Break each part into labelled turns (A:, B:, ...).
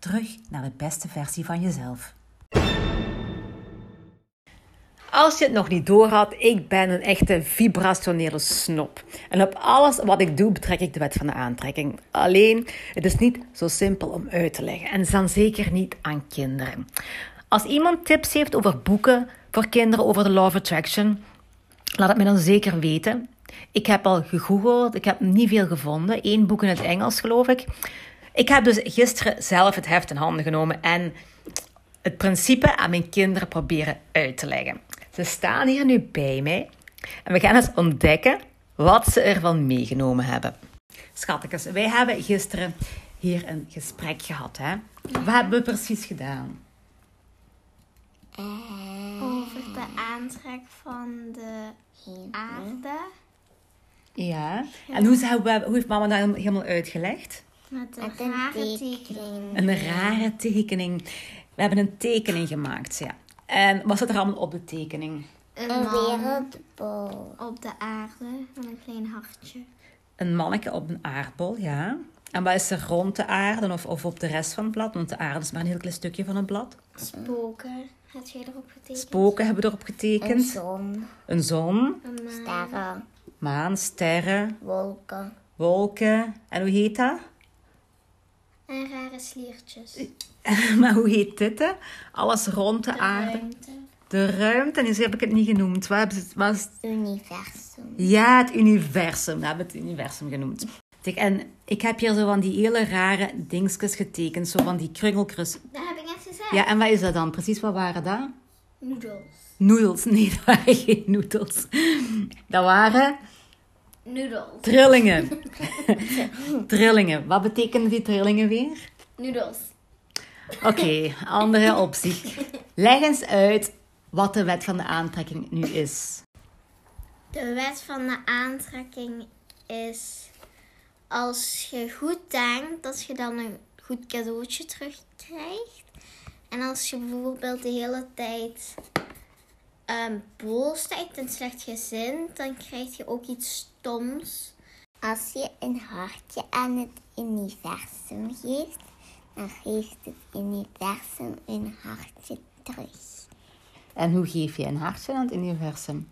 A: Terug naar de beste versie van jezelf.
B: Als je het nog niet doorhad, ik ben een echte vibrationele snop. En op alles wat ik doe betrek ik de wet van de aantrekking. Alleen, het is niet zo simpel om uit te leggen. En dan zeker niet aan kinderen. Als iemand tips heeft over boeken voor kinderen over de Law of Attraction, laat het me dan zeker weten. Ik heb al gegoogeld, ik heb niet veel gevonden. Eén boek in het Engels, geloof ik. Ik heb dus gisteren zelf het heft in handen genomen en het principe aan mijn kinderen proberen uit te leggen. Ze staan hier nu bij mij en we gaan eens ontdekken wat ze ervan meegenomen hebben. Schattekes, wij hebben gisteren hier een gesprek gehad. Hè? Wat hebben we precies gedaan?
C: Over de aantrek van de aarde.
B: Ja. En hoe, hoe heeft mama dat helemaal uitgelegd?
C: Met een
D: Met een
C: rare
D: tekening.
C: tekening.
B: Een rare tekening. We hebben een tekening gemaakt, ja. En wat zit er allemaal op de tekening?
C: Een
D: Een wereldbol.
C: op de aarde met een klein hartje.
B: Een manneke op een aardbol, ja. En wat is er rond de aarde of, of op de rest van het blad? Want de aarde is maar een heel klein stukje van het blad.
C: Spoken. Heb jij erop getekend?
B: Spoken hebben we erop
D: Een
B: getekend.
D: zon,
B: Een zon,
C: Een maan.
D: sterren,
B: maan, sterren,
D: wolken,
B: wolken. En hoe heet dat?
C: En rare sliertjes.
B: maar hoe heet dit? Hè? Alles rond de,
C: De
B: aarde.
C: ruimte.
B: De ruimte. En eens heb ik het niet genoemd. Wat is het?
D: universum.
B: Ja, het universum. We hebben het universum genoemd. En ik heb hier zo van die hele rare dingetjes getekend. Zo van die krungelkrus.
C: Dat heb ik net gezegd.
B: Ja, en wat is dat dan? Precies, wat waren dat?
C: Noodles.
B: Noedels. Nee, dat waren geen noedels. Dat waren
C: Noodles.
B: trillingen. trillingen. Wat betekenen die trillingen weer?
C: Noodles.
B: Oké, andere optie. Leg eens uit wat de wet van de aantrekking nu is.
C: De wet van de aantrekking is als je goed denkt dat je dan een goed cadeautje terugkrijgt. En als je bijvoorbeeld de hele tijd ehm, boos bent en slecht gezind, dan krijg je ook iets stoms.
D: Als je een hartje aan het universum geeft, dan geeft het universum een hartje terug.
B: En hoe geef je een hartje aan het universum?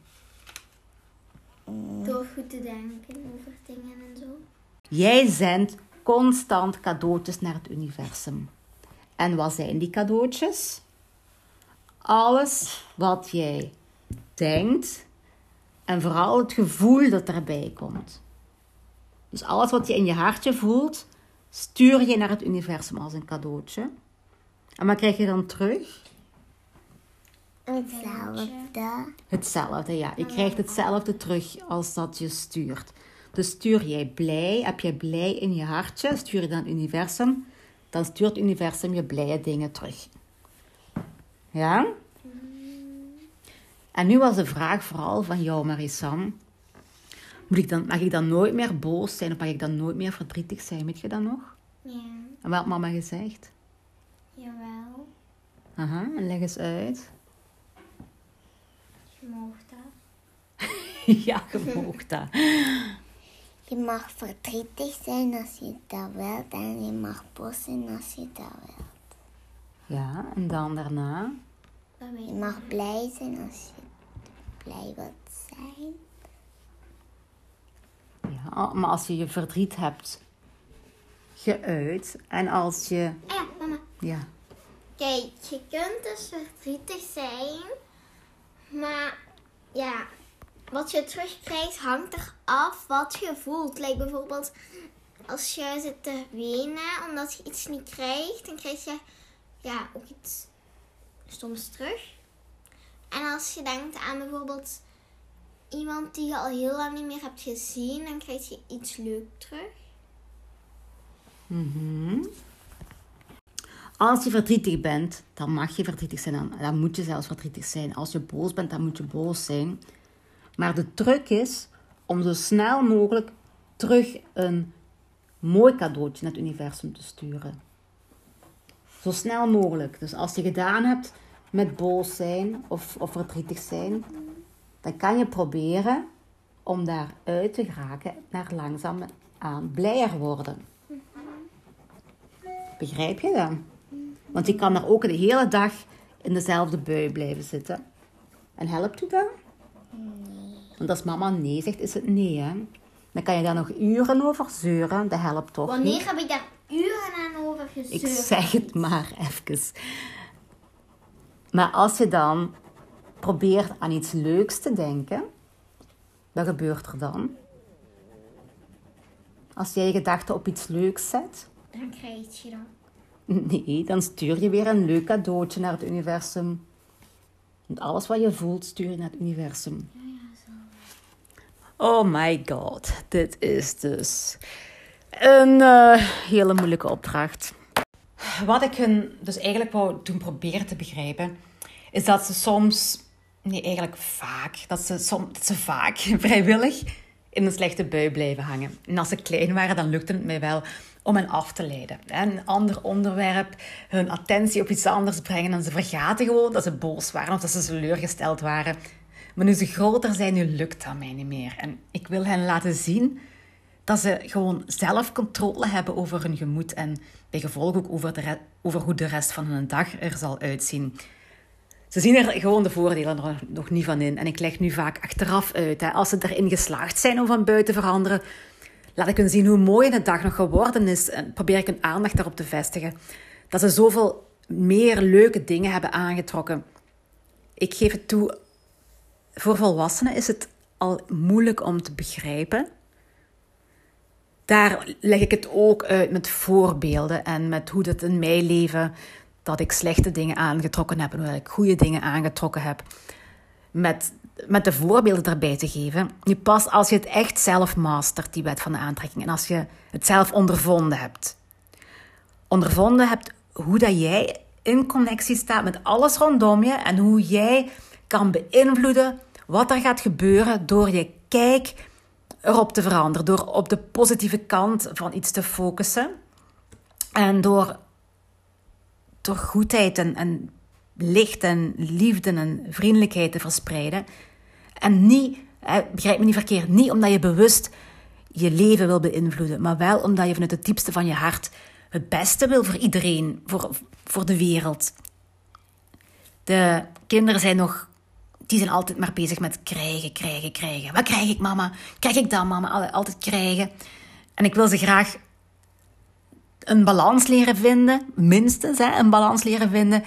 C: Door goed te denken over dingen en zo.
B: Jij zendt constant cadeautjes naar het universum. En wat zijn die cadeautjes? Alles wat jij denkt en vooral het gevoel dat erbij komt. Dus alles wat je in je hartje voelt, stuur je naar het universum als een cadeautje. En wat krijg je dan terug?
D: Hetzelfde.
B: Hetzelfde, ja. Je krijgt hetzelfde terug als dat je stuurt. Dus stuur jij blij, heb je blij in je hartje, stuur je dan het universum, dan stuurt het universum je blije dingen terug. Ja? En nu was de vraag vooral van jou, Marisan. Moet ik dan, mag ik dan nooit meer boos zijn of mag ik dan nooit meer verdrietig zijn? Weet je dat nog?
C: Ja,
B: En wat had mama gezegd?
C: jawel.
B: Aha, en leg eens uit.
C: Je mag dat.
B: ja, je mag dat.
D: Je mag verdrietig zijn als je dat wilt en je mag boos zijn als je dat wilt.
B: Ja, en dan daarna?
D: Je mag blij zijn als je blij wilt zijn.
B: Ja, maar als je je verdriet hebt geuit en als je...
C: Ah ja, mama.
B: Ja,
C: Kijk, je kunt dus verdrietig zijn, maar ja, wat je terugkrijgt hangt eraf wat je voelt. Like bijvoorbeeld, als je zit te wenen omdat je iets niet krijgt, dan krijg je ja, ook iets stoms terug. En als je denkt aan bijvoorbeeld iemand die je al heel lang niet meer hebt gezien, dan krijg je iets leuk terug.
B: Mhm. Als je verdrietig bent, dan mag je verdrietig zijn. Dan, dan moet je zelfs verdrietig zijn. Als je boos bent, dan moet je boos zijn. Maar de truc is om zo snel mogelijk terug een mooi cadeautje naar het universum te sturen. Zo snel mogelijk. Dus als je gedaan hebt met boos zijn of, of verdrietig zijn, dan kan je proberen om daaruit te geraken naar langzaam aan blijer worden. Begrijp je dat? Want je kan er ook de hele dag in dezelfde bui blijven zitten. En helpt u dat? Nee. Want als mama nee zegt, is het nee, hè? Dan kan je daar nog uren over zeuren. Dat helpt toch
C: Wanneer
B: niet?
C: heb ik daar uren aan over gezeurd?
B: Ik zeg het maar even. Maar als je dan probeert aan iets leuks te denken, wat gebeurt er dan? Als jij je gedachten op iets leuks zet,
C: Dan krijg je dan.
B: nee, dan stuur je weer een leuk cadeautje naar het universum. Want alles wat je voelt, stuur je naar het universum. Oh my god, dit is dus een eh, hele moeilijke opdracht. Wat ik hun dus eigenlijk wou doen proberen te begrijpen, is dat ze soms, nee eigenlijk vaak, dat ze, som, dat ze vaak vrijwillig in een slechte bui blijven hangen. En als ze klein waren, dan lukte het mij wel om hen af te leiden. Een ander onderwerp, hun attentie op iets anders brengen en ze vergaten gewoon dat ze boos waren of dat ze teleurgesteld waren. Maar nu ze groter zijn, nu lukt dat mij niet meer. En ik wil hen laten zien dat ze gewoon zelf controle hebben over hun gemoed en bij gevolg ook over, de over hoe de rest van hun dag er zal uitzien. Ze zien er gewoon de voordelen nog niet van in. En ik leg nu vaak achteraf uit. Als ze erin geslaagd zijn om van buiten te veranderen, laat ik hun zien hoe mooi de dag nog geworden is. En probeer ik hun aandacht daarop te vestigen. Dat ze zoveel meer leuke dingen hebben aangetrokken. Ik geef het toe, voor volwassenen is het al moeilijk om te begrijpen. Daar leg ik het ook uit met voorbeelden en met hoe dat in mijn leven dat ik slechte dingen aangetrokken heb en hoe ik goede dingen aangetrokken heb. Met, met de voorbeelden daarbij te geven. Nu pas als je het echt zelf mastert, die wet van de aantrekking, en als je het zelf ondervonden hebt. Ondervonden hebt hoe dat jij in connectie staat met alles rondom je en hoe jij kan beïnvloeden wat er gaat gebeuren door je kijk erop te veranderen, door op de positieve kant van iets te focussen en door, door goedheid en, licht en liefde en vriendelijkheid te verspreiden. En niet, begrijp me niet verkeerd, niet omdat je bewust je leven wil beïnvloeden, maar wel omdat je vanuit het diepste van je hart het beste wil voor iedereen, voor, voor de wereld. De kinderen zijn nog, die zijn altijd maar bezig met krijgen, krijgen, krijgen. Wat krijg ik, mama? Krijg ik dat, mama? Altijd, krijgen. En ik wil ze graag een balans leren vinden, minstens hè, een balans leren vinden,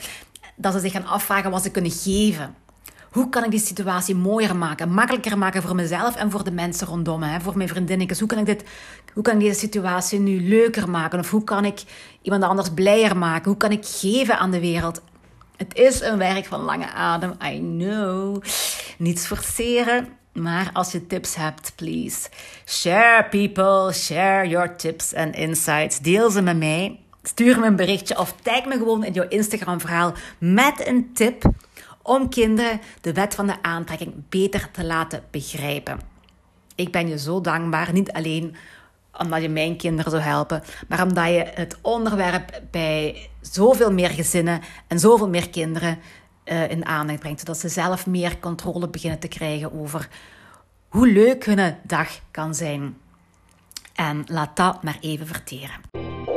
B: dat ze zich gaan afvragen wat ze kunnen geven. Hoe kan ik die situatie mooier maken, makkelijker maken voor mezelf en voor de mensen rondom me, voor mijn vriendinnetjes? Hoe kan ik dit, hoe kan ik deze situatie nu leuker maken? Of hoe kan ik iemand anders blijer maken? Hoe kan ik geven aan de wereld? Het is een werk van lange adem, I know. Niets forceren, maar als je tips hebt, please. Share people, share your tips en insights. Deel ze met mij. Stuur me een berichtje of tag me gewoon in jouw Instagram verhaal met een tip om kinderen de wet van de aantrekking beter te laten begrijpen. Ik ben je zo dankbaar, niet alleen omdat je mijn kinderen zou helpen, maar omdat je het onderwerp bij zoveel meer gezinnen en zoveel meer kinderen uh, in aandacht brengt, zodat ze zelf meer controle beginnen te krijgen over hoe leuk hun dag kan zijn. En laat dat maar even verteren.